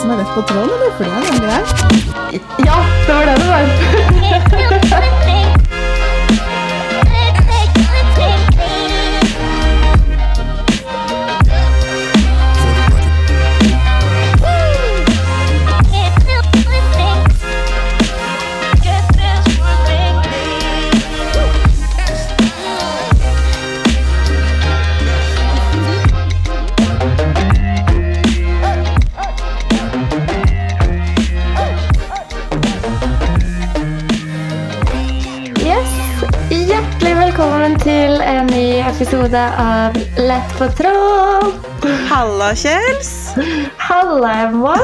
som er rett på tråden, eller? For det er nemlig jeg. Ja, det var det det var. episode av Lett på tråd. Halla, Kjels. Halla, Emma.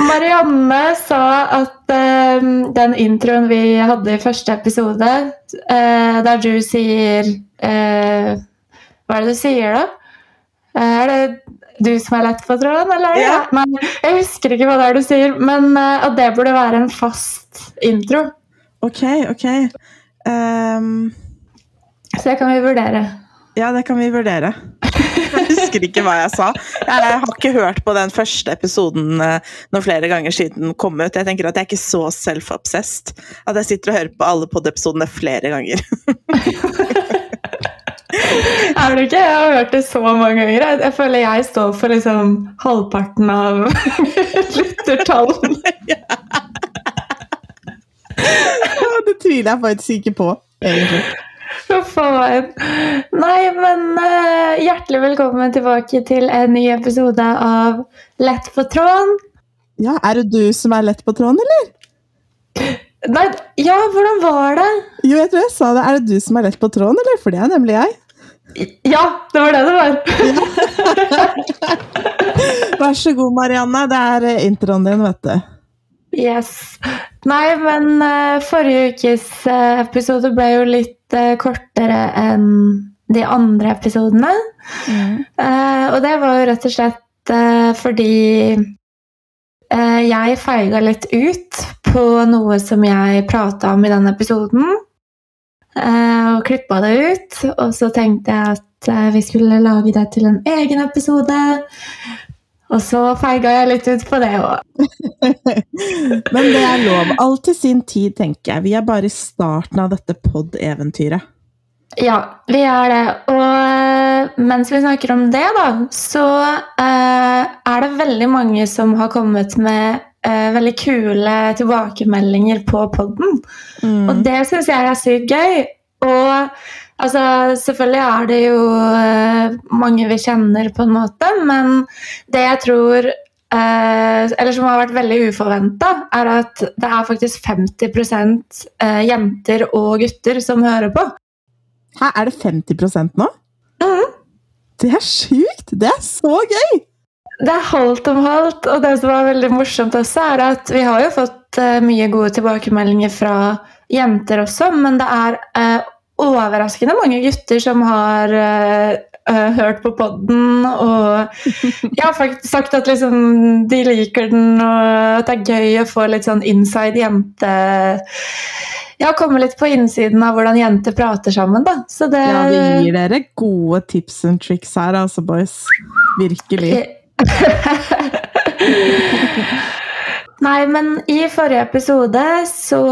Marianne sa at eh, den introen vi hadde i første episode, uh, der du sier uh, Hva er det du sier, da? Eh, Er det du som er lett på tråden, eller? er Ja. jeg? Jeg husker ikke hva det er du sier, men at det burde være en fast intro. Ok, ok. Ehm, Så det kan vi vurdere. ja, det kan vi vurdere. Jeg husker ikke hva jeg sa. Jeg har ikke hørt på den første episoden eh, noen flere ganger siden den kom ut. Jeg tenker at jeg er ikke så self-obsessed at jeg sitter og hører på alle pod-episodene flere ganger. Er du ikke? Jeg har hørt det så mange ganger. Jeg føler jeg står for liksom halvparten av lyttertallene. Ja, det tviler jeg faktisk ikke på, egentlig. Huff a meg. Nei, men uh, hjertelig velkommen tilbake til en ny episode av Lett på tråden. Ja, er det du som er lett på tråden, eller? Nei, ja, hvordan var det? Jo, jeg tror jeg sa det. Er det du som er lett på tråden, eller? For det er nemlig jeg. Ja, det var det det var. Vær så god, Marianne. Det er eh, introen din, vet du. Yes. Nei, men uh, forrige ukes episode ble jo litt kortere enn de andre episodene. Eh, og det var jo rett og slett uh, fordi uh, jeg feiga litt ut på noe som jeg prata om i den episoden. og klippa det ut. Og så tenkte jeg at vi skulle lage det til en egen episode. Og så feiga jeg litt ut på det òg. Men det er lov. Alt til sin tid, tenker jeg. Vi er bare i starten av dette pod-eventyret. Ja, vi er det. Og eh, mens vi snakker om det, da, så uh, er det veldig mange som har kommet med Uh, veldig kule tilbakemeldinger på podden. Og Mm. det syns jeg er sykt gøy. Og altså, selvfølgelig er det jo eh, mange vi kjenner, på en måte, men det jeg tror eh, Eller som har vært veldig uforventa, er at det er faktisk 50 eh, jenter og gutter som hører på. Hæ, er det 50% nå? Mhm. Det er sjukt! Det er så gøy! Det er halvt om halvt, og det som er veldig morsomt også, er at vi har jo fått mye gode tilbakemeldinger fra jenter også, men det er eh, overraskende mange gutter som har eh, hørt på podden, og jeg har faktisk sagt at liksom, de liker den, og at det er gøy å få litt sånn inside jente... Ja, komme litt på innsiden av hvordan jenter prater sammen, da. Så det Ja, vi gir dere gode tips and tricks her, altså, boys. Virkelig. Nei, men i forrige episode så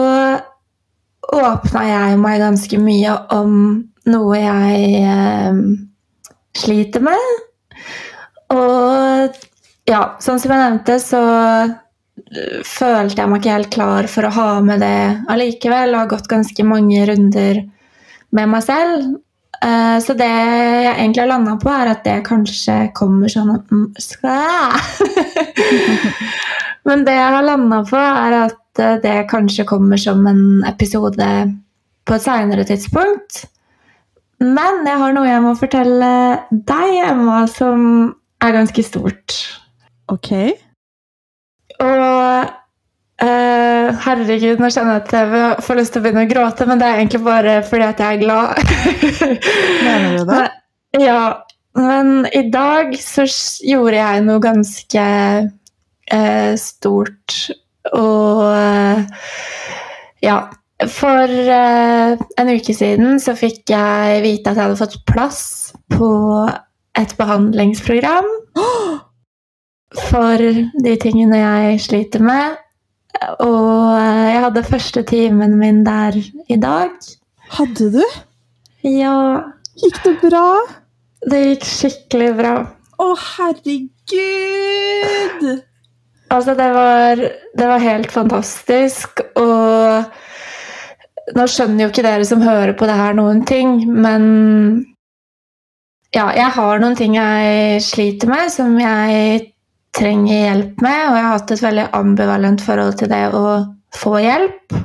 åpna jeg meg ganske mye om noe jeg eh, sliter med. Og ja, sånn som jeg nevnte, så eh, følte jeg meg ikke helt klar for å ha med det allikevel, og har gått ganske mange runder med meg selv. Eh, Så det jeg egentlig har landa på, er at det kanskje kommer sånn mm, Men det jeg har landa på, er at eh, det kanskje kommer som en episode på et seinere tidspunkt. Men jeg har noe jeg må fortelle deg, Emma, som er ganske stort. Ok. Og Uh, herregud, nå kjenner jeg at jeg får lyst til å begynne å gråte, men det er egentlig bare fordi at jeg er glad. Mener du det? Men- Ja, men i dag så gjorde jeg noe ganske uh, stort. Og eh, ja. For eh, en uke siden så fikk jeg vite at jeg hadde fått plass på et behandlingsprogram for de tingene jeg sliter med. Og eh, jeg hadde første timen min der i dag. Hadde du? Ja, Gikk det bra? det gikk skikkelig bra. Å, herregud! Altså, det var, det var helt fantastisk, og nå skjønner jo ikke dere som hører på det her noen ting, men ja, jeg har noen ting jeg sliter med, som jeg trenger hjelp med, og jeg har hatt et veldig ambivalent forhold til det å få hjelp.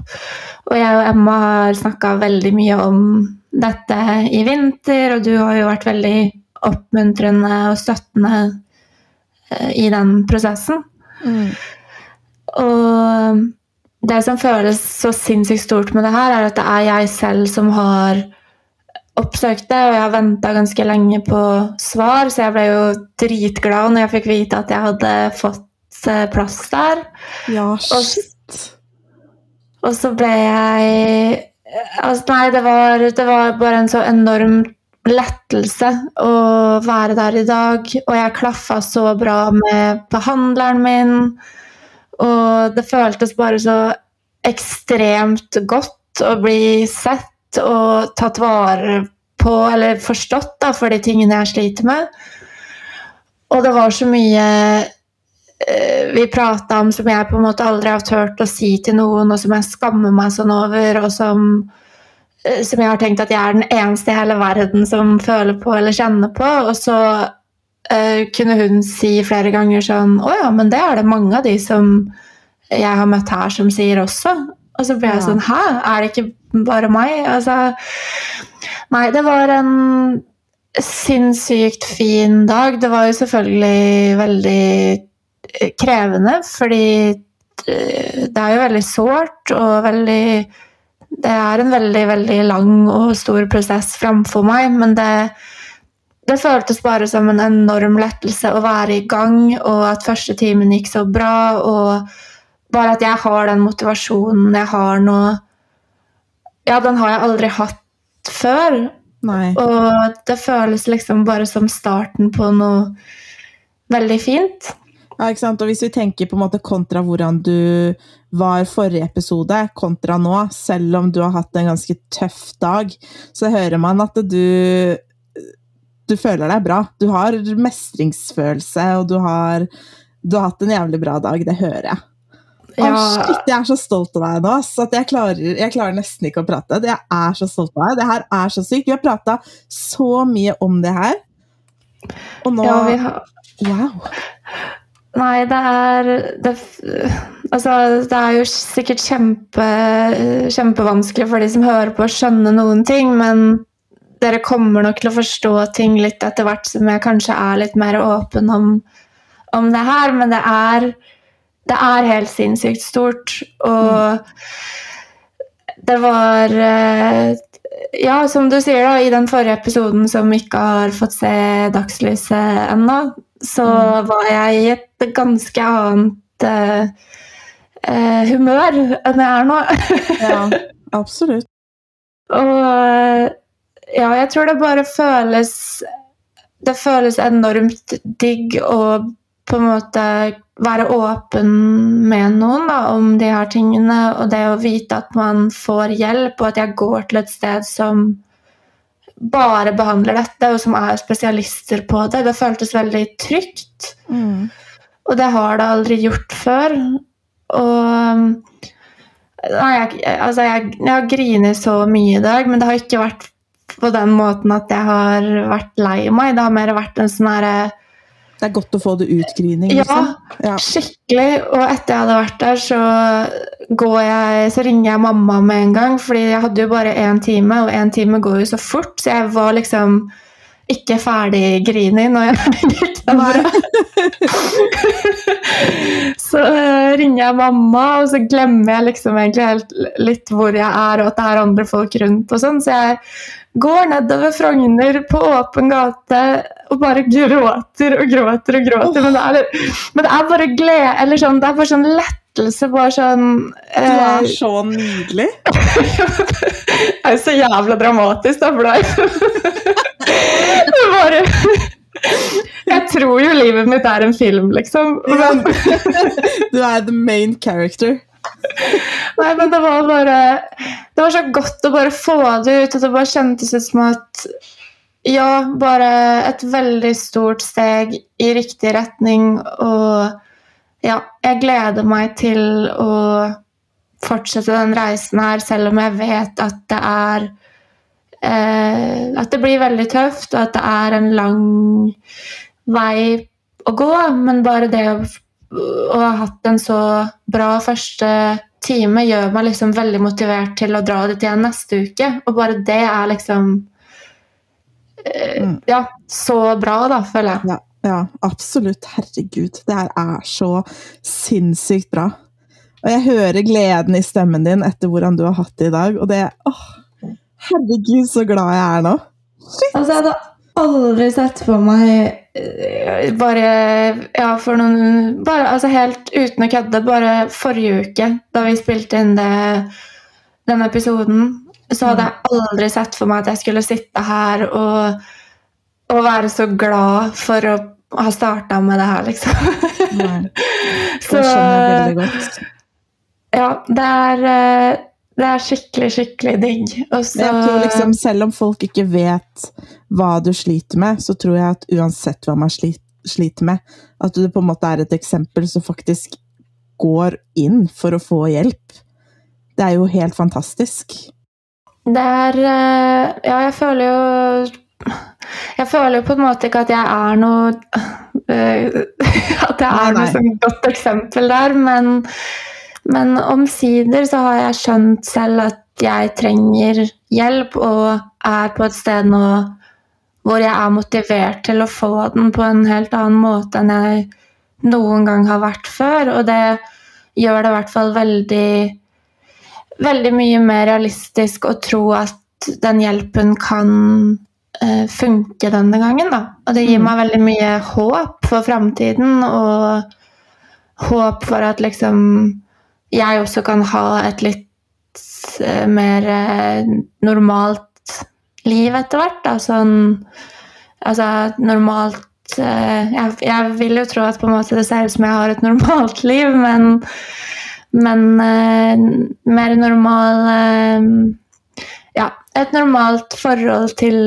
Og jeg og Emma har snakka veldig mye om dette i vinter, og du har jo vært veldig oppmuntrende og støttende eh, i den prosessen. Mm. Og det som føles så sinnssykt stort med det her, er at det er jeg selv som har oppsøkt det, og jeg har venta ganske lenge på svar, så jeg ble jo dritglad når jeg fikk vite at jeg hadde fått eh, plass der. Ja, shit. Og så ble jeg altså, Nei, det var, det var bare en så enorm lettelse å være der i dag. Og jeg klaffa så bra med behandleren min. Og det føltes bare så ekstremt godt å bli sett og tatt vare på, eller forstått, da, for de tingene jeg sliter med. Og det var så mye eh, vi prata om som jeg på en måte aldri har turt å si til noen, og som jeg skammer meg sånn over, og som, som jeg har tenkt at jeg er den eneste i hele verden som føler på eller kjenner på. Og så uh, kunne hun si flere ganger sånn Å ja, men det er det mange av de som jeg har møtt her, som sier også. Og så ble jeg Ja. sånn Hæ, er det ikke bare meg? Altså Nei, det var en sinnssykt fin dag. Det var jo selvfølgelig veldig eh, krevende, fordi eh, det er jo veldig sårt og veldig Det er en veldig, veldig lang og stor prosess framfor meg, men det det føltes bare som en enorm lettelse å være i gang, og at første timen gikk så bra, og bare at jeg har den motivasjonen jeg har nå Ja, den har jeg aldri hatt før. Nei. Og det føles liksom bare som starten på noe veldig fint. Ja, ikke sant? Og hvis vi tenker på en måte kontra hvordan du var forrige episode, kontra nå, selv om du har hatt en ganske tøff dag, så hører man at du du føler deg bra. Du har mestringsfølelse, og du har, du har hatt en jævlig bra dag. Det hører jeg. Å, shit, jeg er så stolt av deg nå. Så at jeg, klarer, jeg klarer nesten ikke å prate. Jeg er så stolt av deg. Det her er så sykt. Vi har prata så mye om det her. Og nå ja, vi har Wow. Nei, det er det, Altså, det er jo sikkert kjempe, kjempevanskelig for de som hører på, å skjønne noen ting, men dere kommer nok til å forstå ting litt etter hvert som jeg kanskje er litt mer åpen om, om det her, men det er, det er helt sinnssykt stort. Og det var eh, Ja, som du sier, da, i den forrige episoden som ikke har fått se dagslyset ennå, så var jeg i et ganske annet uh, uh, humør enn jeg er nå. Ja, absolutt. Og ja, jeg tror det bare føles Det føles enormt digg å på en måte være åpen med noen da, om de her tingene, og det å vite at man får hjelp, og at jeg går til et sted som bare behandler dette, og som er spesialister på det. Det føltes veldig trygt. Mm. Og det har det aldri gjort før. Og jeg, altså jeg, jeg har grinet så mye i dag, men det har ikke vært på den måten at jeg har vært lei meg. Det har mer vært en sånn herre Det er godt å få det ut, grining. Ja, Liksom. Ja. skikkelig. Og etter jeg hadde vært der, så går jeg Så ringer jeg mamma med en gang, fordi jeg hadde jo bare én time, og én time går jo så fort, så jeg var liksom ikke ferdig grining når jeg gikk så eh, ringer jeg mamma, og så glemmer jeg liksom egentlig helt litt hvor jeg er, og at det er andre folk rundt og sånn, så jeg går nedover Frogner på åpen gate og bare gråter og gråter og gråter. Men, det er, men det er bare glede, eller sånn, det er bare sånn lettelse, bare sånn Du er eh, så nydelig. Det er jo så jævla dramatisk, da, for deg. Det bare Jeg tror jo livet mitt er en film, liksom. Men, Du er the main character. Nei, men det var bare Det var så godt å bare få det ut, At det bare kjentes ut som at Ja, bare et veldig stort steg i riktig retning, og ja, jeg gleder meg til å fortsette den reisen her, selv om jeg vet at det er eh, At det blir veldig tøft, og at det er en lang vei å gå. Men bare det å, å ha hatt en så bra første time gjør meg liksom veldig motivert til å dra dit igjen neste uke. Og bare det er liksom eh, Mm. Ja, så bra, da, føler jeg. Ja, ja, absolutt. Herregud. Det her er så sinnssykt bra. Og jeg hører gleden i stemmen din etter hvordan du har hatt det i dag, og det åh, Herregud, så glad jeg er nå. Altså, jeg hadde aldri sett for meg eh, bare Ja, for noen bare, Altså helt uten å kødde, bare forrige uke, da vi spilte inn det, den episoden, så hadde jeg aldri sett for meg at jeg skulle sitte her og, og være så glad for å ha starta med det her, liksom. Nei, Så det skjønner jeg veldig godt. ja, det er eh, det er skikkelig, skikkelig digg. Og så Jeg tror liksom, Selv om folk ikke vet hva du sliter med, så tror jeg at uansett hva man sliter med, at du på en måte er et eksempel som faktisk går inn for å få hjelp. Det er jo helt fantastisk. Det er eh, Ja, jeg føler jo Jeg føler jo på en måte ikke at jeg er noe At jeg er noe sånn godt eksempel der, men, men omsider så har jeg skjønt selv at jeg trenger hjelp, og er på et sted nå hvor jeg er motivert til å få den på en helt annen måte enn jeg noen gang har vært før. Og det gjør det i hvert fall veldig veldig mye mer realistisk å tro at den hjelpen kan uh, funke denne gangen. Da. Og det gir Mm. meg veldig mye håp for framtiden, og håp for at liksom jeg også kan ha et litt eh, mer eh, normalt liv etter hvert. Sånn, altså normalt eh, jeg, jeg vil jo tro at på en måte det ser ut som jeg har et normalt liv, men men mer normal Ja, et normalt forhold til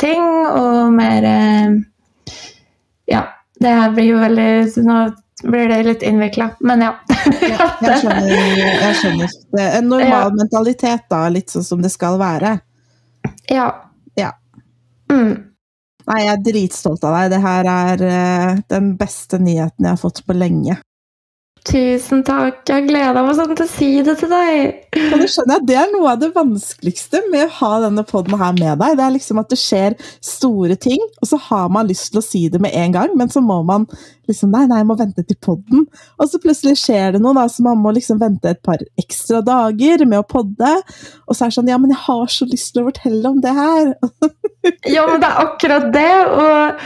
ting og mer Ja, det blir jo veldig Nå blir det litt innvikla, men ja. Jeg skjønner. Jeg skjønner. Det er en normal mentalitet, da, litt sånn som det skal være. ja. Ja. Mm. Nei, jeg er dritstolt av deg. Det her er uh, den beste nyheten jeg har fått på lenge. Tusen takk. Jeg gleda meg sånn til å si det til deg. Og det skjønner jeg, det er noe av det vanskeligste med å ha denne podden her med deg. Det er liksom at det skjer store ting, og så har man lyst til å si det med en gang, men så må man liksom Nei, nei, jeg må vente til podden. Og så plutselig skjer det noe, da, så man må liksom vente et par ekstra dager med å podde. Og så er det sånn Ja, men jeg har så lyst til å fortelle om det her. Ja, men det er akkurat det. Og,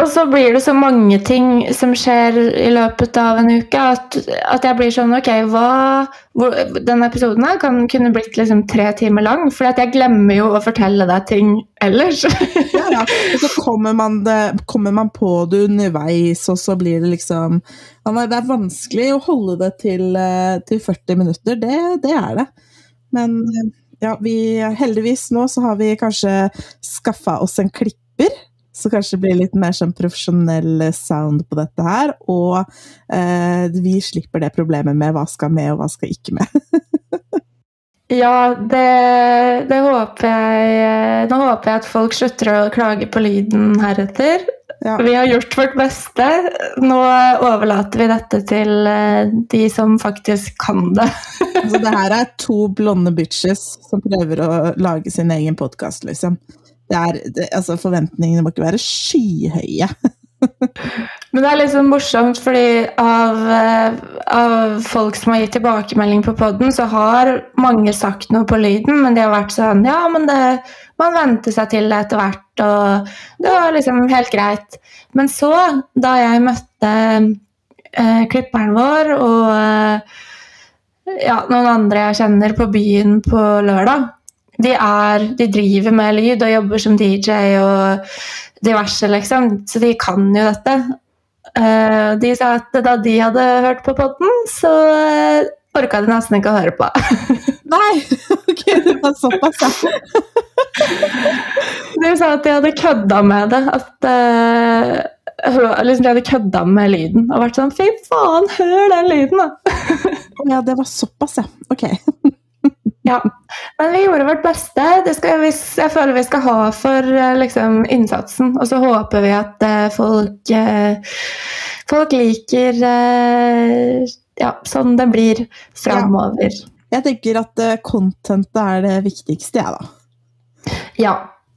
og så blir det så mange ting som skjer i løpet av en uke, at, at jeg blir sånn Ok, hva hvor, Denne episoden her kan kunne blitt liksom tre timer lang, for jeg glemmer jo å fortelle deg ting ellers. Ja, ja. Og så kommer man, det, kommer man på det underveis, og så blir det liksom Det er vanskelig å holde det til, eh, til 40 minutter, det, det er det. Men eh, ja, vi, heldigvis nå så har vi kanskje skaffa oss en klipper. Så kanskje det blir litt mer sånn profesjonell sound på dette her. Og eh, vi slipper det problemet med hva skal med, og hva skal ikke med. ja, det, det håper jeg Nå håper jeg at folk slutter å klage på lyden heretter. Ja. Vi har gjort vårt beste. Nå overlater vi dette til eh, de som faktisk kan det. Altså, det her er to blonde bitches som prøver å lage sin egen podkast, liksom. Er, det, altså, forventningene må ikke være skyhøye. Men det er sånn morsomt, fordi av, eh, av folk som har gitt tilbakemelding på poden, så har mange sagt noe på lyden, men de har vært sånn Ja, men det, man venter seg til det etter hvert, og det var liksom helt greit. Men så, da jeg møtte eh, klipperen vår og eh, ja, noen andre jeg kjenner på byen på lørdag, de er De driver med lyd og jobber som DJ og diverse, liksom. Så de kan jo dette. Eh, de sa at da de hadde hørt på podden, så uh, orka de nesten ikke å høre på. Nei! Ok, det var såpass, ja. de sa at de hadde kødda med det. At uh, liksom de hadde kødda med lyden og vært sånn Fy faen, hør den lyden, da! ja, det var såpass, ja. Ok. Ja, men vi gjorde vårt beste. Det skal vi, jeg føler vi skal ha for eh, liksom, innsatsen. Og så håper vi at uh, folk, uh, folk liker uh, ja, sånn det blir framover. Ja. Jeg tenker at contentet er det viktigste, jeg, da. Ja.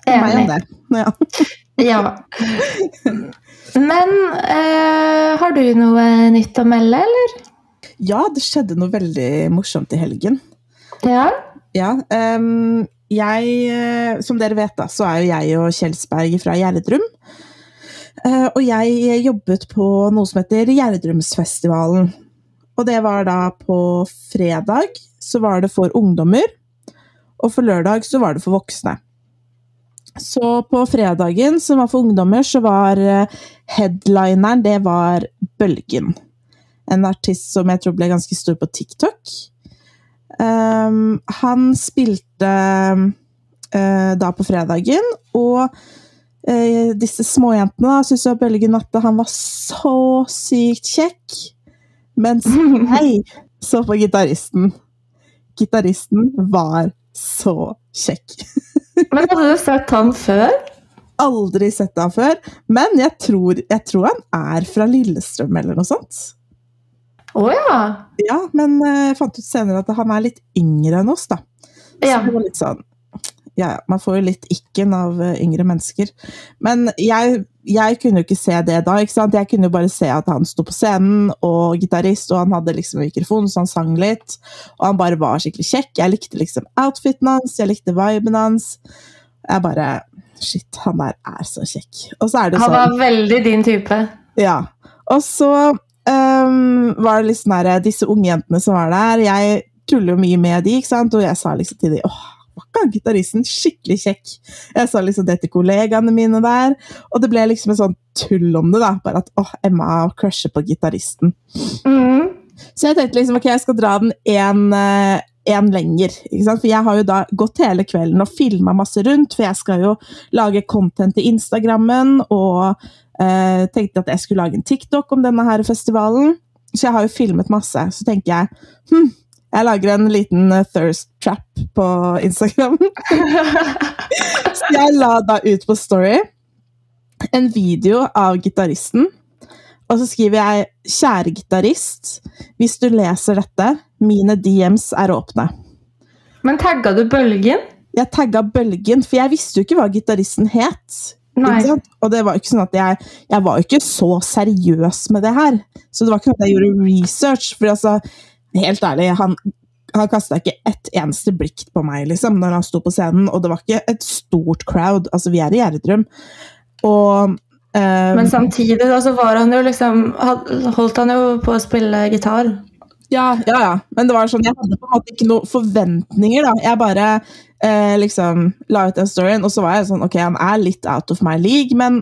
Enig. Ja. ja. Men har du noe nytt å melde, eller? Ja, det skjedde noe veldig morsomt i helgen. Ja. ja um, jeg, eh, som dere vet, da, så er jo jeg og Kjelsberg fra Gjerdrum. Uh, og jeg jobbet på noe som heter Gjerdrumsfestivalen. Og det var da på fredag så var det for ungdommer, og for lørdag så var det for voksne. Så på fredagen, som var for ungdommer, så var eh, headlineren det var Bølgen. En artist som jeg tror ble ganske stor på TikTok. Um, han spilte uh, da på fredagen, og uh, disse småjentene syntes jo Bølgen at han var så sykt kjekk. Mens jeg så på gitaristen. Gitaristen var så kjekk. Men hadde du sett han før? Aldri sett han før, men jeg tror, jeg tror han er fra Lillestrøm eller noe sånt. Oh, ja. Ja, men eh, jeg fant ut senere at han er litt yngre enn oss, da. Så ja. det var litt sånn Ja, man får jo litt ikken av eh, yngre mennesker. Men jeg, jeg kunne jo ikke se det da. ikke sant? Jeg kunne jo bare se at han sto på scenen og gitarist, og han hadde liksom mikrofon, så han sang litt. Og han bare var skikkelig kjekk. Jeg likte liksom outfiten hans, jeg likte viben hans. Jeg bare Shit, han der er så kjekk. Og så er det sånn Han var veldig din type. Ja. Og så um, var det liksom der, disse unge jentene som var der. Jeg tuller jo mye med de, ikke sant? og jeg sa liksom til de, åh, var ikke han gitaristen skikkelig kjekk? Jeg sa liksom det til kollegaene mine der, og det ble liksom en sånn tull om det. da, Bare at åh, Emma crusher på gitaristen. Mm. Så jeg tenkte liksom ok, jeg skal dra den én en lenger. For jeg har jo da gått hele kvelden og filma masse rundt, for jeg skal jo lage content til Instagrammen og Uh, tenkte at jeg skulle lage en TikTok om denne her festivalen. Så jeg har jo filmet masse. Så tenker jeg hm, jeg lager en liten uh, thirst trap på Instagram. så jeg la da ut på Story en video av gitaristen. Og så skriver jeg 'Kjære gitarist, hvis du leser dette, mine DMs er åpne'. Men tagga du Bølgen? Jeg tagga Bølgen, for jeg visste jo ikke hva gitaristen het. Og det var ikke sånn at jeg, jeg var ikke så seriøs med det her. Så det var ikke sånn at jeg gjorde research. For altså, helt ærlig, han, han kasta ikke ett eneste blikk på meg liksom, når han sto på scenen. Og det var ikke et stort crowd. Altså, vi er i Gjerdrum. Og um, Men samtidig da, så var han jo liksom Holdt han jo på å spille gitar. Ja, ja, ja. Men det var sånn, jeg hadde på en måte ikke noen forventninger. da. Jeg bare eh, liksom la ut den storyen, og så var jeg sånn Ok, han er litt out of my league, men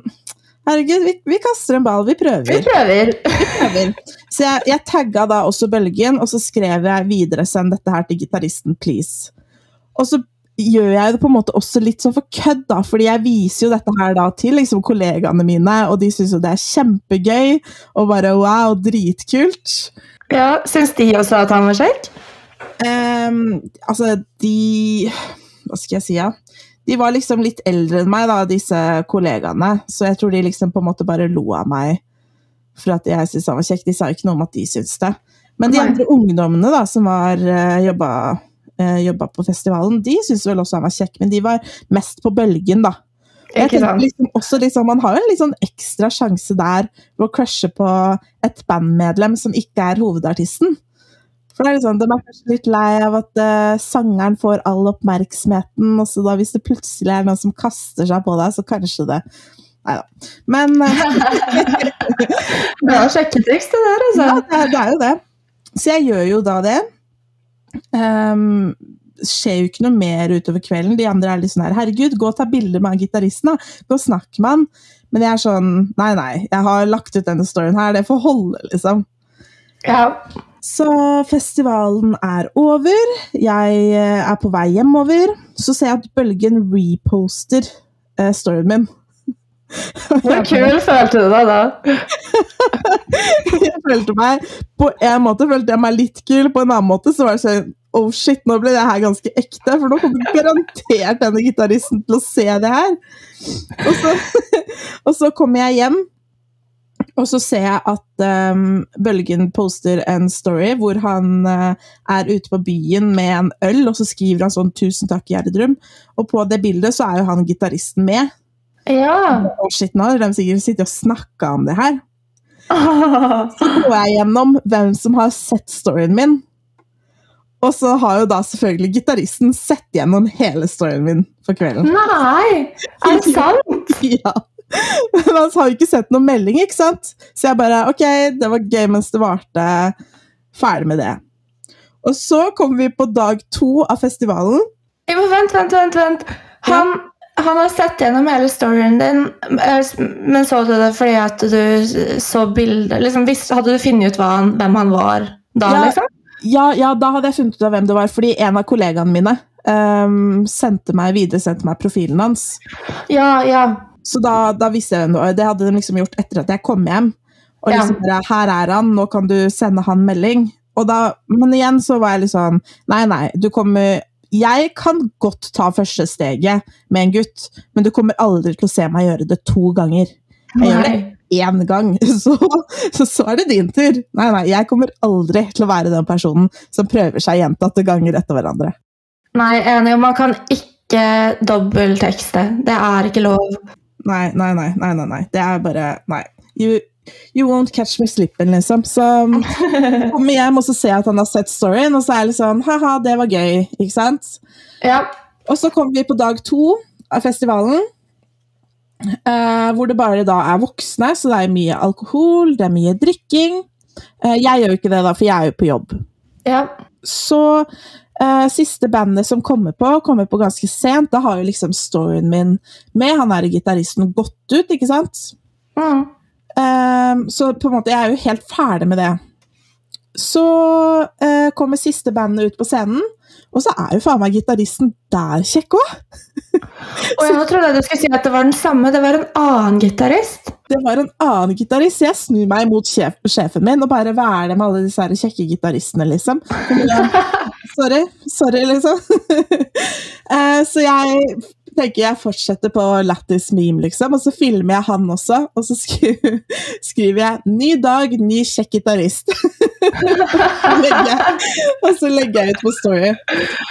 herregud, vi, vi kaster en ball. Vi prøver. Vi prøver. Vi prøver. Så jeg, jeg tagga da også Bølgen, og så skrev jeg videre 'send dette her til gitaristen, please'. Og så gjør jeg det på en måte også litt sånn for kødd, da, fordi jeg viser jo dette her da til liksom, kollegaene mine, og de syns jo det er kjempegøy, og bare wow, dritkult. Ja, Syns de også at han var kjekk? Um, altså, de hva skal jeg si, ja? De var liksom litt eldre enn meg, da, disse kollegaene. Så jeg tror de liksom på en måte bare lo av meg for at jeg syntes han var kjekk. De sa ikke noe om at de syntes det. Men de andre ungdommene da, som var uh, jobba, uh, jobba, på festivalen, de syntes vel også han var kjekk, men de var mest på bølgen, da. Jeg tenker liksom også liksom, Man har jo en litt sånn ekstra sjanse der ved å crushe på et bandmedlem som ikke er hovedartisten. For det er liksom, De er kanskje litt lei av at uh, sangeren får all oppmerksomheten, og så da hvis det plutselig er noen som kaster seg på deg, så kanskje det Nei da. Men uh, Det er sjekketriks, det der, altså. Ja, det det er, jo det. Så jeg gjør jo da det. Um, skjer jo ikke noe mer utover kvelden. De andre er litt sånn her Herregud, gå og ta bilder med gitaristen, da. Gå og snakk med han. Men jeg er sånn Nei, nei, jeg har lagt ut denne storyen her. Det får holde, liksom. Ja. Så festivalen er over. Jeg eh, er på vei hjemover. Så ser jeg at Bølgen reposter eh, storyen min. Hvor kul følte du deg da? jeg følte meg På en måte følte jeg meg litt kul, på en annen måte så var det sånn Oh shit, nå ble det her ganske ekte, for nå kommer garantert denne gitaristen til å se det her. Og så, og så kommer jeg hjem, og så ser jeg at um, Bølgen poster en story hvor han uh, er ute på byen med en øl, og så skriver han sånn 'Tusen takk, Gjerdrum'. Og på det bildet så er jo han gitaristen med. Ja. Å shit, nå har de sikkert sittet og snakka om det her. Så går jeg gjennom hvem som har sett storyen min. Og så har jo da selvfølgelig gitaristen sett gjennom hele storyen min for kvelden. Nei! Er det sant? Ja. Men han har jo ikke sett noen melding, ikke sant? Så jeg bare Ok, det var gøy mens det varte. Ferdig med det. Og så kommer vi på dag to av festivalen. Jo, vent, vent, vent. vent. Han, han har sett gjennom hele storyen din, eh, men så du det fordi at du så bildet liksom, Hadde du funnet ut han, hvem han var da, Ja. liksom? Ja, ja, da hadde jeg funnet ut av hvem det var, fordi en av kollegaene mine um, sendte meg videre sendte meg profilen hans. Ja, ja. Så da, da visste jeg hvem det var. Det hadde de liksom gjort etter at jeg kom hjem. Og liksom bare, her er han, nå kan du sende han melding. Da, men igjen så var jeg litt sånn Nei, nei, du kommer Jeg kan godt ta første steget med en gutt, men du kommer aldri til å se meg gjøre det to ganger. Jeg gjør det én gang, så, så, så er det din tur. Nei, nei, jeg kommer aldri til å være den personen som prøver seg gjentatte ganger etter hverandre. Nei, enig. Man kan ikke dobbelttekste. Det er ikke lov. Nei, nei, nei, nei, nei, nei. Det er bare Nei. You, you won't catch me slipping, liksom. Så kommer hjem, og så ser jeg at han har sett storyen, og så er litt sånn ha-ha, det var gøy, ikke sant? Ja. Og så kommer vi på dag to av festivalen. Uh, hvor det bare da er voksne, så det er mye alkohol, det er mye drikking. Uh, jeg gjør jo ikke det, da, for jeg er jo på jobb. ja. Så uh, siste bandet som kommer på, kommer på ganske sent. Da har jo liksom storyen min med han er gitaristen gått ut, ikke sant? Mm. Eh, så på en måte, jeg er jo helt ferdig med det. Så eh, kommer siste bandet ut på scenen, og så er jo faen meg gitaristen der kjekk òg! Og jeg trodde du skulle si at det var den samme. Det var en annen gitarist. Det var en annen gitarist. Jeg snur meg mot sjef, sjefen min og bare hva er det med alle disse kjekke gitaristene, liksom. Sorry, sorry, liksom. Eh, så jeg tenker jeg fortsetter på Lattis meme, liksom, og så filmer jeg han også. Og så skriver, skriver jeg 'Ny dag, ny kjekk gitarist'. Og så legger jeg ut på Story.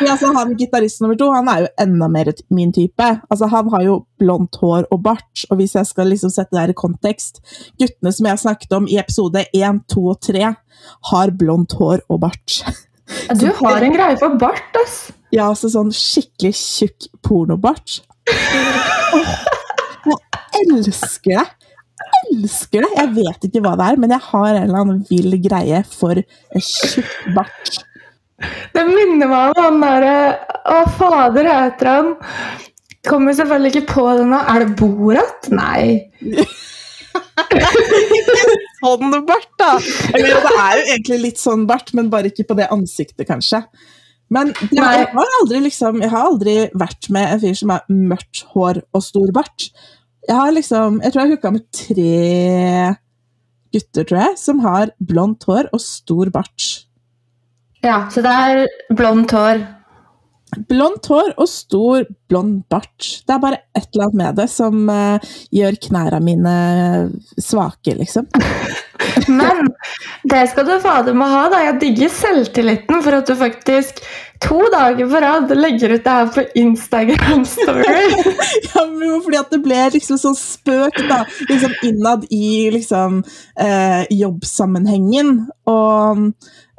Men altså, han gitarist nummer to han er jo enda mer min type. Altså, han har jo blondt hår og bart. Og hvis jeg skal liksom sette det her i kontekst Guttene som jeg snakket om i episode 1, 2 og 3, har blondt hår og bart. Du har en greie for bart, ass. Ja, altså sånn skikkelig tjukk pornobart. Åh, jeg elsker det! Elsker det! Jeg vet ikke hva det er, men jeg har en eller annen vill greie for en tjukk bart. Det minner meg om han derre Å, fader, heter han? Kommer selvfølgelig ikke på det nå. Er det Borat? Nei. Sånn bart, da! Eller det er jo egentlig litt sånn bart, men bare ikke på det ansiktet, kanskje. Men det, jeg, har aldri, liksom, jeg har aldri vært med en fyr som har mørkt hår og stor bart. Jeg har liksom, jeg tror jeg hooka med tre gutter, tror jeg, som har blondt hår og stor bart. Ja, så det er blondt hår. Blondt hår og stor blond bart. Det er bare et eller annet med det som uh, gjør knærne mine svake, liksom. Men det skal du fader meg ha, da. Jeg digger selvtilliten for at du faktisk to dager på rad legger ut det her på Instagram Story. Ja, men fordi at det ble liksom sånn spøk da, liksom innad i liksom eh, jobbsammenhengen. Og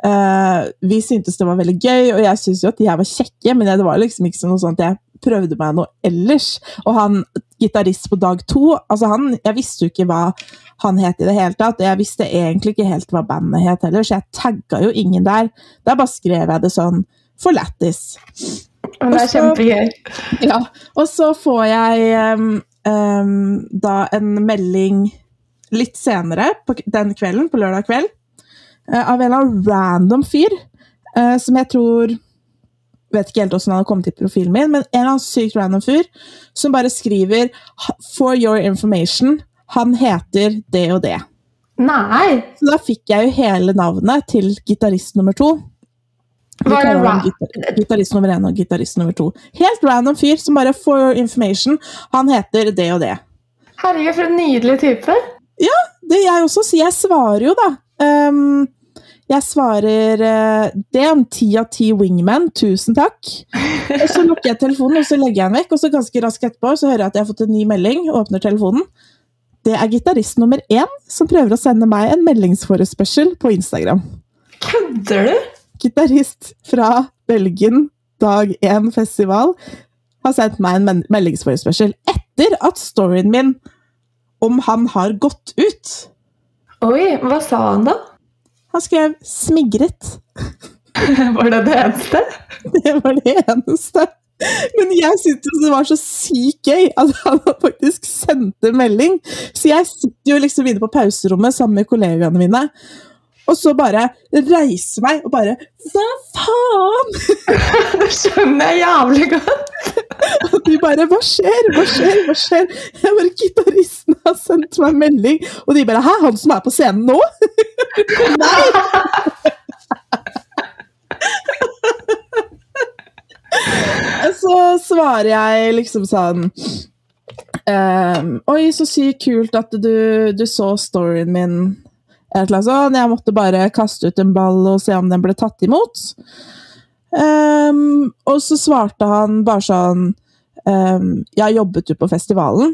eh, vi syntes det var veldig gøy, og jeg syntes jo at de her var kjekke, men det var liksom ikke noe sånn at jeg prøvde meg noe ellers. Og han gitarist på dag to, altså han, jeg visste jo ikke hva han het i det hele tatt, og jeg visste egentlig ikke helt hva bandet het heller, så jeg tagga jo ingen der. Der bare skrev jeg det sånn for lættis. Det er kjempegøy. Ja, og så får jeg um, um, da en melding litt senere på den kvelden, på lørdag kveld, uh, av en eller annen random fyr, uh, som jeg tror Vet ikke helt hvordan han har kommet til profilen min, men en eller annen sykt random fyr som bare skriver 'For your information', han heter det og det. Nei! Så da fikk jeg jo hele navnet til gitarist nummer to. Var det kaller ra- han gitar gitarist nummer én og gitarist nummer to. Helt random fyr som bare for your information, han heter det og det. Herregud, for en nydelig type. Ja, Det jeg også, så jeg svarer jo, da. Ehm, jeg svarer eh, Det er en ti av ti wingman, tusen takk. Og så lukker jeg telefonen, og så legger jeg den vekk, og så ganske raskt etterpå så hører jeg at jeg har fått en ny melding, og åpner telefonen. Det er gitarist nummer én som prøver å sende meg en meldingsforespørsel på Instagram. Kødder du? gitarist fra Belgien, dag én festival, har sendt meg en meldingsforespørsel etter at storyen min om han har gått ut. Oi, hva sa han da? Han skrev 'smigret'. Var det det eneste? Det var det eneste. Men jeg syntes det var så sykt gøy at han faktisk sendte melding. Så jeg sitter jo liksom inne på pauserommet sammen med kollegaene mine. Og så bare reiser meg og bare Hva faen?! Det skjønner jeg jævlig godt. Og de bare Hva skjer? Hva skjer? Hva skjer? Jeg bare, Gitaristen har sendt meg melding, og de bare Hæ, han som er på scenen nå? Nei! Så svarer jeg liksom sånn ehm, Oi, så sykt kult at du, du så storyen min. Et eller annet sånt. Jeg måtte bare kaste ut en ball og se om den ble tatt imot. Um, og så svarte han bare sånn um, Ja, jobbet du på festivalen?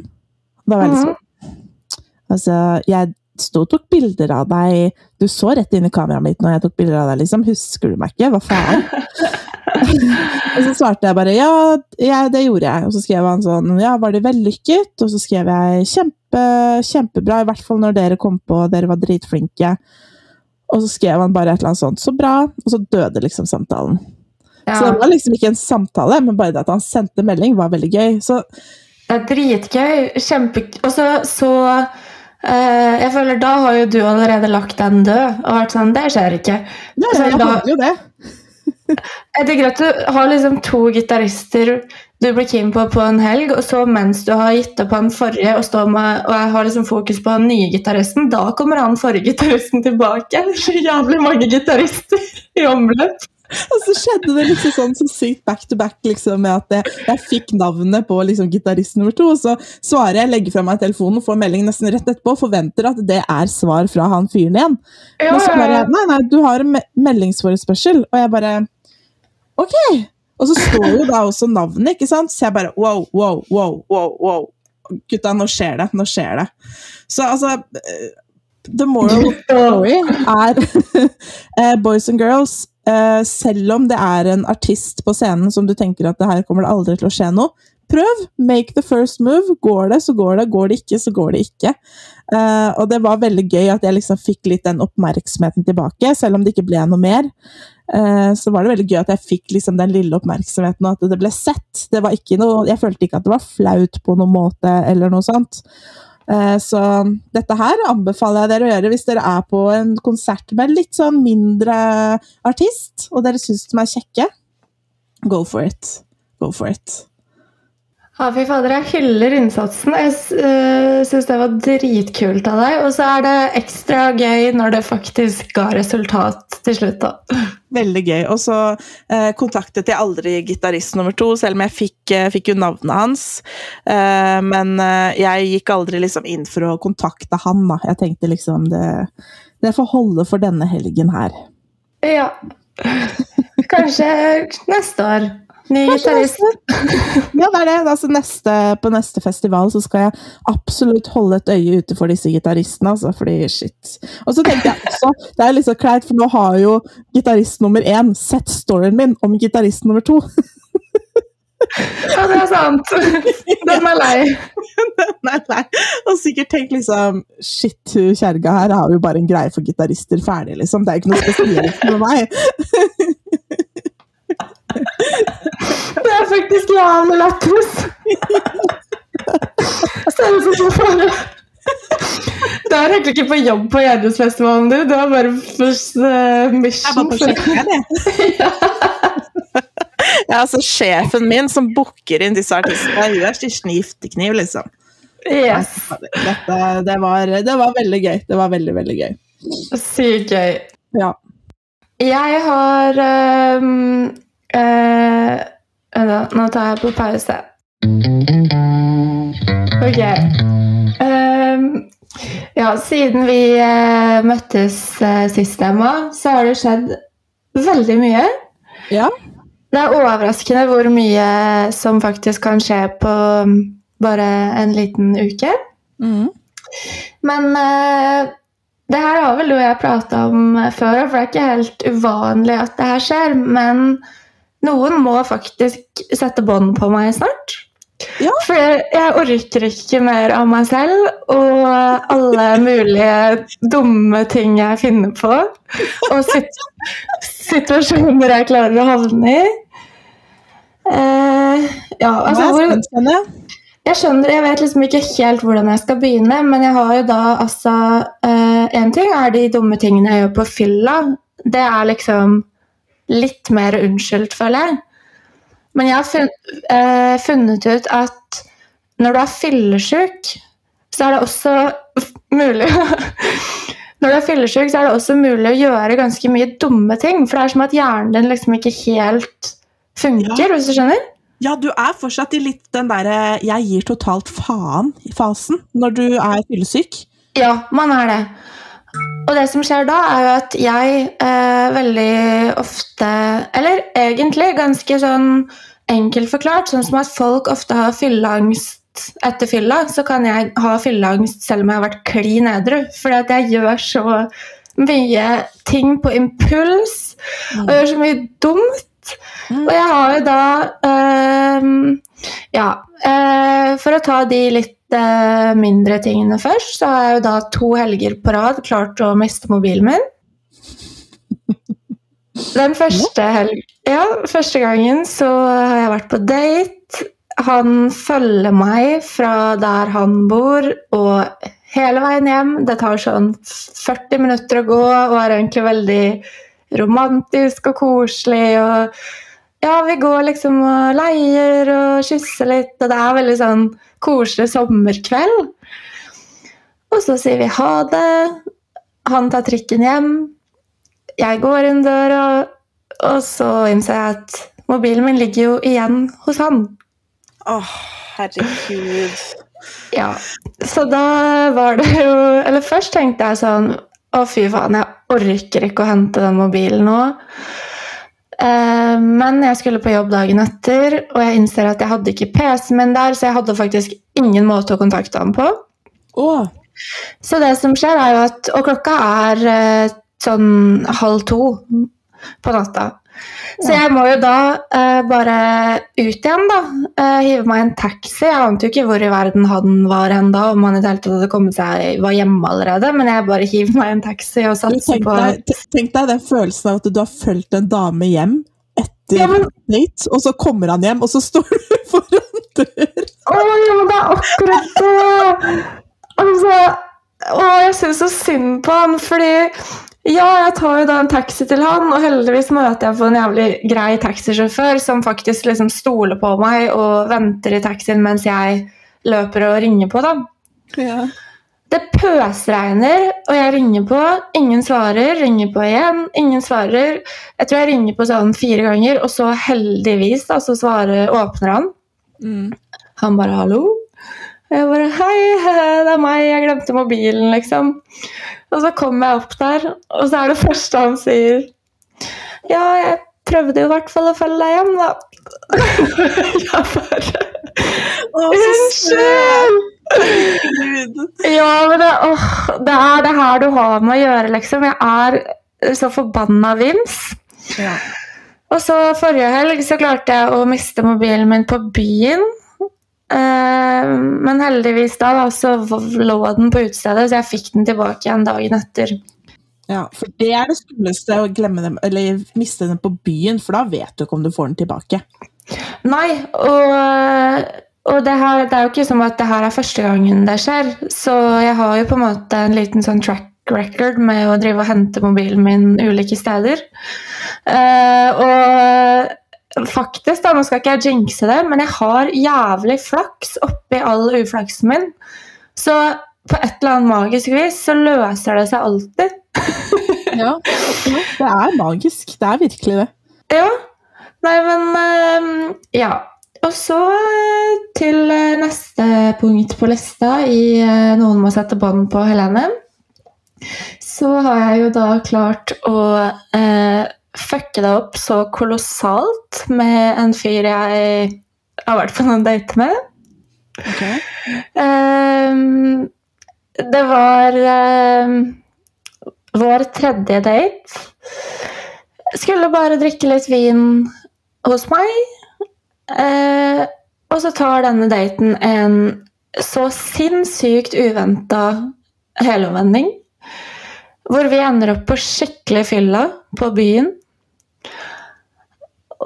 Da var jeg litt sånn Altså, jeg sto og tok bilder av deg. Du så rett inn i kameraet mitt når jeg tok bilder av deg, liksom. Husker du meg ikke? Hva faen? og så svarte jeg bare ja, ja, det gjorde jeg. Og så skrev han sånn ja, var det vellykket? Og så skrev jeg kjempe, kjempebra, i hvert fall når dere kom på, dere var dritflinke. Og så skrev han bare et eller annet sånt, så bra. Og så døde liksom samtalen. Så det var liksom ikke en samtale, men bare det at han sendte melding, var veldig gøy. Så det er dritgøy. Kjempe... Og så, så Uh, Jeg føler da har jo du allerede lagt den død og vært sånn Det skjer ikke. ja, Så jeg da- hadde jo det. Jeg tenker at du har liksom to gitarister du blir keen på på en helg, og så mens du har gitt opp han forrige og, står med, og har liksom fokus på han nye gitaristen, da kommer han forrige gitaristen tilbake. Så jævlig mange gitarister i omløp. Og så skjedde det liksom sånn så sykt back to back liksom, med at jeg, jeg fikk navnet på liksom, gitarist nummer to. Og så svarer jeg, legger fra meg telefonen får melding nesten rett etterpå og forventer at det er svar fra han fyren igjen. Ja, Men så bare. Nei, nei, du har en me meldingsforespørsel. Og jeg bare Ok! Og så står jo da også navnet, ikke sant? Så jeg bare wow, wow, wow, wow, wow. Gutta, nå skjer det. Nå skjer det. Så altså eh, The moral story er eh, Boys and girls. eh, selv om det er en artist på scenen som du tenker at det her kommer det aldri til å skje noe, prøv! Make the first move. Går det, så går det. Går det ikke, så går det ikke. Uh, og det var veldig gøy at jeg liksom fikk litt den oppmerksomheten tilbake, selv om det ikke ble noe mer. Uh, så var det veldig gøy at jeg fikk liksom den lille oppmerksomheten, og at det ble sett. Det var ikke noe, jeg følte ikke at det var flaut på noen måte, eller noe sånt. Eh, Så dette her anbefaler jeg dere å gjøre hvis dere er på en konsert med litt sånn mindre artist, og dere syns de er kjekke. Go for it. Go for it. Ja, fy fader, jeg hyller innsatsen. Jeg uh, syns det var dritkult av deg. Og så er det ekstra gøy når det faktisk ga resultat til slutt, da. Veldig gøy. Og så eh, kontaktet jeg aldri gitarist nummer to, selv om jeg fikk, eh, fikk jo navnet hans. Eh, men eh, jeg gikk aldri liksom inn for å kontakte han, da. Jeg tenkte liksom det, det får holde for denne helgen her. Ja. Kanskje neste år. Ny gitarist. Ja, det er det. Altså, neste, på neste festival så skal jeg absolutt holde et øye ute for disse gitaristene. Altså, fordi shit. Og så tenkte jeg også, det er litt så kleint, for nå har jo gitarist nummer én sett storyen min om gitarist nummer to. Ja, det er sant. Den er lei. Den er lei. Og sikkert tenkt liksom Shit, hun kjerringa her har jo bare en greie for gitarister ferdig, liksom. Det er ikke noe spesielt med meg. Det er faktisk lættis. Ser ut som bare Du er egentlig ikke på jobb på Gjerdesfestivalen, du. Du er bare på uh, mission. Jeg var på kjøkkenet, jeg. Ja, altså Sjefen min som booker inn disse artistene, hun er Kirsten Giftekniv, liksom. Yes. Dette, det, var, det var veldig gøy. Det var veldig, veldig gøy. Sykt gøy. Ja. Jeg har um, vent da, Nå tar jeg på pause. Ok. Um, ja, siden vi uh, møttes uh, sist, Emma, så har det skjedd veldig mye. Ja. Det er overraskende hvor mye som faktisk kan skje på um, bare en liten uke. Mm. Men uh, det her har vel du og jeg prata om eh, før, for det er ikke helt uvanlig at det her skjer. Men noen må faktisk sette bånd på meg snart. Ja. For jeg, jeg orker ikke mer av meg selv og alle mulige dumme ting jeg finner på. Og sit situasjoner jeg klarer å havne i. Eh, ja, altså, hvor, jeg. skjønner, jeg vet liksom ikke helt hvordan jeg skal begynne, men jeg har jo da altså Én ting er de dumme tingene jeg gjør på fylla. Det er liksom litt mer unnskyldt, føler jeg. Men jeg har funnet, eh, funnet ut at når du er fyllesyk, så er det også mulig Når du er fyllesyk, så er det også mulig å gjøre ganske mye dumme ting. For det er som at hjernen din liksom ikke helt funker, Ja. hvis du skjønner? Ja, du er fortsatt i litt den derre 'jeg gir totalt faen'-fasen når du er fyllesyk. Ja, man er det. Og det som skjer da, er jo at jeg eh, veldig ofte Eller egentlig ganske sånn enkelt forklart, sånn som at folk ofte har fylleangst etter fylla, så kan jeg ha fylleangst selv om jeg har vært klin edru. Fordi at jeg gjør så mye ting på impuls, og gjør så mye dumt. Mm. Og jeg har jo da eh, Ja. eh, for å ta de litt eh, mindre tingene først, så har jeg jo da to helger på rad klart å miste mobilen min. Den første, helg ja, første gangen så har jeg vært på date. Han følger meg fra der han bor, og hele veien hjem. Det tar sånn 40 minutter å gå, og er egentlig veldig romantisk og koselig. og ja, vi går liksom og leier og kysser litt, og det er veldig sånn koselig sommerkveld. Og så sier vi ha det. Han tar trikken hjem. Jeg går inn døra, og så innser jeg at mobilen min ligger jo igjen hos han. Åh, herregud. Ja, så da var det jo Eller først tenkte jeg sånn Å, fy faen, jeg orker ikke å hente den mobilen nå. Eh, Men jeg skulle på jobb dagen etter, og jeg innser at jeg hadde ikke PC-en min der, så jeg hadde faktisk ingen måte å kontakte ham på. Oh. Så det som skjer, er jo at Og klokka er eh, sånn halv to på natta. Så jeg må jo da uh, bare ut igjen, da. Uh, hive meg en taxi. Jeg ante jo ikke hvor i verden han var hen da, om han i det hele tatt hadde kommet seg var hjemme allerede. Men jeg bare hiver meg en taxi og satser tenk, på deg, tenk deg den følelsen av at du har fulgt en dame hjem etter Ja, men- date, og så kommer han hjem, og så står du foran dør. Å, ja, men det er akkurat det! Altså, å, jeg syns så synd på han, fordi ja, jeg tar jo da en taxi til han, og heldigvis møter jeg på en jævlig grei taxisjåfør som faktisk liksom stoler på meg og venter i taxien mens jeg løper og ringer på, da. Ja. Det pøsregner, og jeg ringer på. Ingen svarer. Ringer på igjen. Ingen svarer. Jeg tror jeg ringer på sånn fire ganger, og så heldigvis da, så svarer, åpner han. Mm. Han bare 'hallo'. Og jeg bare 'hei, det er meg, jeg glemte mobilen', liksom. Og så kommer jeg opp der, og så er det første han sier 'ja, jeg prøvde jo i hvert fall å følge deg hjem, da'. jeg bare! Unnskyld! Ja, men det, åh, det er det her du har med å gjøre, liksom. Jeg er så forbanna vims. Ja. Og så forrige helg så klarte jeg å miste mobilen min på byen. Eh, men heldigvis da, da så lå den på utestedet, så jeg fikk den tilbake igjen dagen etter. Ja, for det er det skumleste å glemme dem, eller miste den på byen, for da vet du ikke om du får den tilbake. Nei, og, og det, her, det er jo ikke som at det her er første gangen det skjer. Så jeg har jo på en måte en liten sånn track record med å drive og hente mobilen min ulike steder. Uh, og faktisk, da, nå skal ikke jeg jinxe det, men jeg har jævlig flaks oppi all uflaksen min. Så på et eller annet magisk vis så løser det seg alltid. Ja, det er magisk. Det er virkelig det. Ja. Nei, men eh, Ja. Og så eh, til eh, neste punkt på lista i eh, Noen må sette bånd på Helene. Så har jeg jo da klart å eh, fucke det opp så kolossalt med en fyr jeg har vært på noen date med. Ehm, det var ehm, vår tredje date. Skulle bare drikke litt vin hos meg. Eh, og så tar denne daten en så sinnssykt uventa helomvending. Hvor vi ender opp på skikkelig fylla på byen.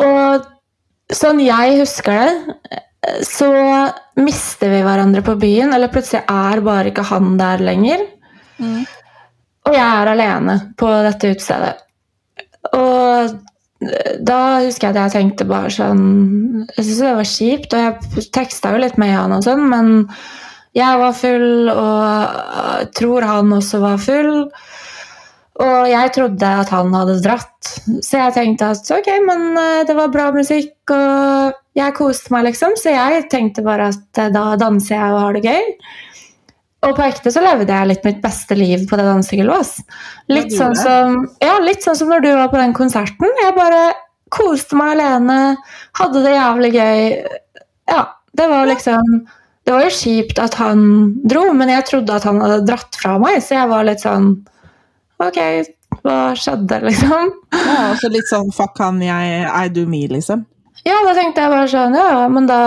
Og sånn jeg husker det, så mister vi hverandre på byen, eller plutselig er bare ikke han der lenger. Mm. Og jeg er alene på dette utestedet. Og da husker jeg at jeg tenkte bare sånn Jeg syntes det var kjipt, og jeg teksta jo litt med han og sånn, men jeg var full, og tror han også var full. Og jeg trodde at han hadde dratt, så jeg tenkte at ok, men eh, det var bra musikk, og jeg koste meg, liksom, så jeg tenkte bare at eh, da danser jeg og har det gøy. Og på ekte så levde jeg litt mitt beste liv på det dansegulvet. Litt sånn som, ja, litt sånn som når du var på den konserten. Jeg bare koste meg alene, hadde det jævlig gøy. Ja, det var liksom Det var jo kjipt at han dro, men jeg trodde at han hadde dratt fra meg, så jeg var litt sånn Ok, hva skjedde, liksom? Ja, altså litt sånn fuck han, jeg, I do me, liksom. Ja, da tenkte jeg bare sånn Ja, men da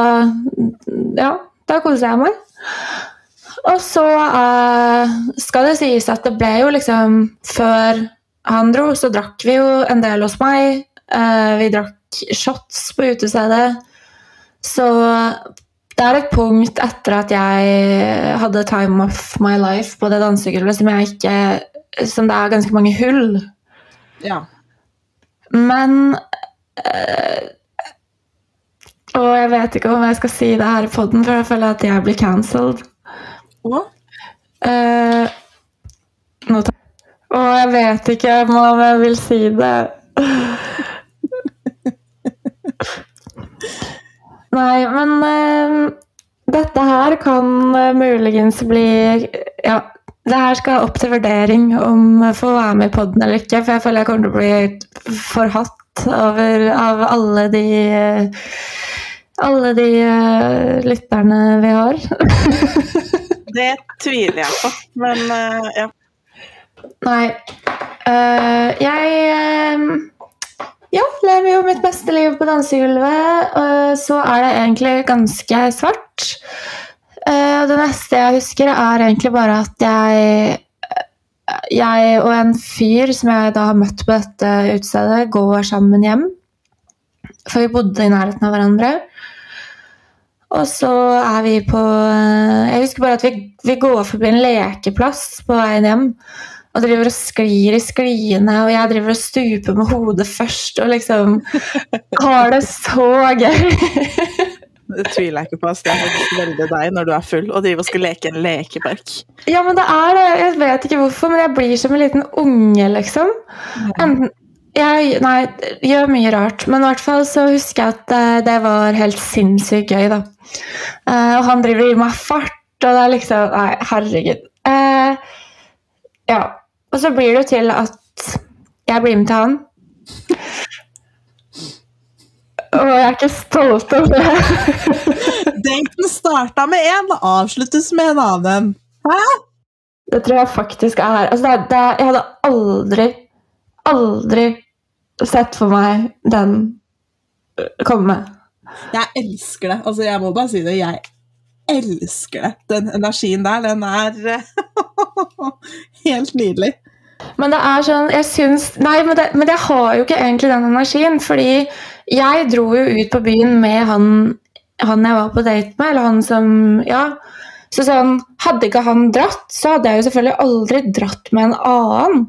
Ja, da koser jeg meg. Og så uh, skal det sies at det ble jo liksom Før han dro, så drakk vi jo en del hos meg. Uh, vi drakk shots på utestedet. Så det er et punkt etter at jeg hadde time of my life på det dansegulvet som jeg ikke Som det er ganske mange hull. Ja. Men øh, Og jeg vet ikke om jeg skal si det her i poden, for jeg føler at jeg blir cancelled. Og? Nå tar- og jeg vet ikke om jeg vil si det. Nei, men eh, dette her kan eh, muligens bli Ja, det her skal opp til vurdering om jeg får være med i poden eller ikke, for jeg føler jeg kommer til å bli forhatt over, av alle de alle de eh, lytterne vi har. Det tviler jeg på, men uh, ja. Nei. Uh, jeg eh, ja, lever jo mitt beste liv på dansegulvet. og så er det egentlig ganske svart. Eh, det neste jeg husker, er egentlig bare at jeg jeg og en fyr som jeg da har møtt på dette utestedet, går sammen hjem. For vi bodde i nærheten av hverandre. Og så er vi på eh, Jeg husker bare at vi, vi går forbi en lekeplass på veien hjem. Og driver og sklir i skliene, og jeg driver og stuper med hodet først. Og liksom har det så gøy. Det tviler jeg ikke på. Så Det er faktisk veldig deg når du er full og driver og skal leke en lekepark. Ja, men det er det. Jeg vet ikke hvorfor, men jeg blir som en liten unge, liksom. Enten jeg nei, gjør mye rart, men i hvert fall så husker jeg at eh, det var helt sinnssykt gøy, da. Eh, og han driver gir meg fart, og det er liksom Nei, herregud. Eh, ja. Og så blir det jo til at jeg blir med til han. Og jeg er ikke stolt over det. Daten starta med én, avsluttes med en annen. Hæ? Det tror jeg faktisk er altså det, det, Jeg hadde aldri, aldri sett for meg den øh, komme. Jeg elsker det. Altså, jeg må bare si det. Jeg elsker det. Den energien der, den er helt nydelig. Men det er sånn Jeg syns Nei, men, det, men jeg har jo ikke egentlig den energien, fordi jeg dro jo ut på byen med han, han jeg var på date med, eller han som Ja. Så sånn, hadde ikke han dratt, så hadde jeg jo selvfølgelig aldri dratt med en annen.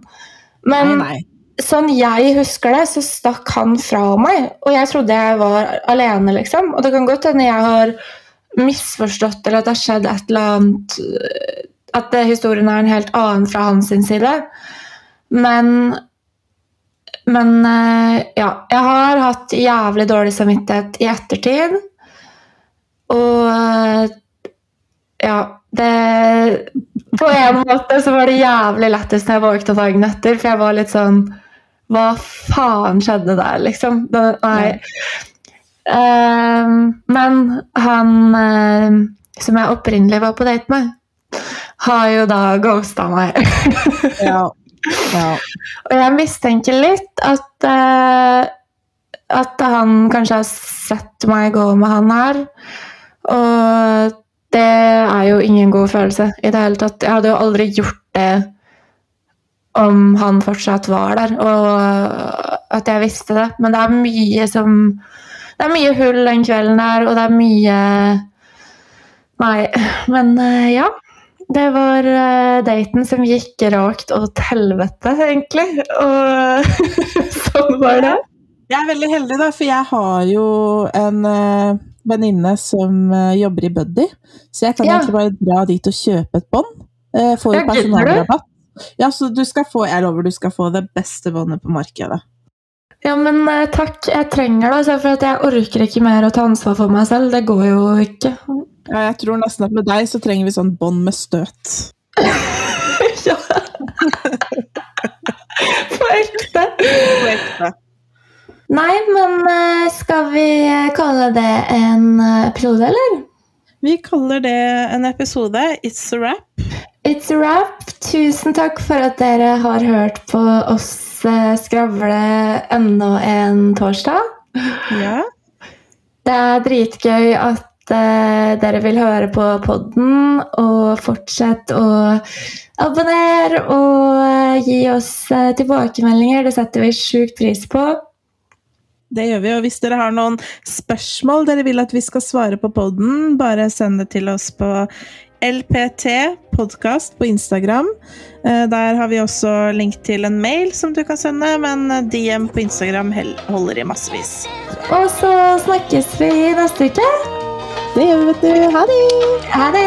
Men nei, nei. sånn jeg husker det, så stakk han fra meg. Og jeg trodde jeg var alene, liksom. Og det kan godt hende jeg har misforstått, eller at det har skjedd et eller annet At det, historien er en helt annen fra hans side. Men Men øh, ja. Jeg har hatt jævlig dårlig samvittighet i ettertid. Og øh, ja, det På en måte så var det jævlig lettest når jeg våkna dagen etter, for jeg var litt sånn Hva faen skjedde der, liksom? Det, nei. Uh, men han uh, som jeg opprinnelig var på date med, har jo da ghosta meg. Ja. Ja. Og jeg mistenker litt at uh, at han kanskje har sett meg gå med han her. Og det er jo ingen god følelse i det hele tatt. Jeg hadde jo aldri gjort det om han fortsatt var der, og at jeg visste det. Men det er mye som Det er mye hull den kvelden der, og det er mye Nei, men eh, ja. Det var uh, daten som gikk rakt og til helvete, egentlig. Og sånn var det. Jeg er veldig heldig, da, for jeg har jo en uh, venninne som uh, jobber i Buddy. Så jeg kan Ja. egentlig bare dra dit og kjøpe et bånd. Uh, får jo personalrabatt. Ja, så du skal få, jeg lover du skal få det beste båndet på markedet. Ja, men takk. Jeg trenger det, altså, for jeg orker ikke mer å ta ansvar for meg selv. Det går jo ikke. Ja, jeg tror nesten at med deg så trenger vi sånn bånd med støt. ja. På ekte. Nei, men eh, skal vi kalle det en eh, episode, eller? Vi kaller det en episode. It's a wrap. It's a wrap. Tusen takk for at dere har hørt på oss eh, skravle enda en torsdag. Ja. Det er dritgøy at dere vil høre på podden, og fortsett å abonnere og eh, gi oss eh, tilbakemeldinger. Det setter vi sjukt pris på. Det gjør vi, og hvis dere har noen spørsmål dere vil at vi skal svare på podden, bare send det til oss på LPT podkast på Instagram. Eh, Der har vi også link til en mail som du kan sende, men DM på Instagram holder i massevis. Og så snakkes vi neste uke. Det gjør vi, vet du. Ha det! Ha det!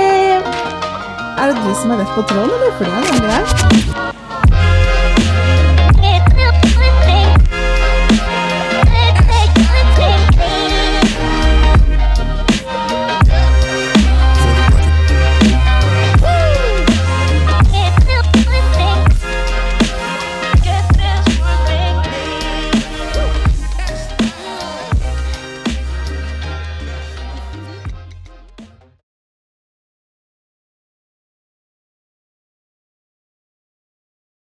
Er det du som er rett på tråden, eller? For det er nemlig jeg.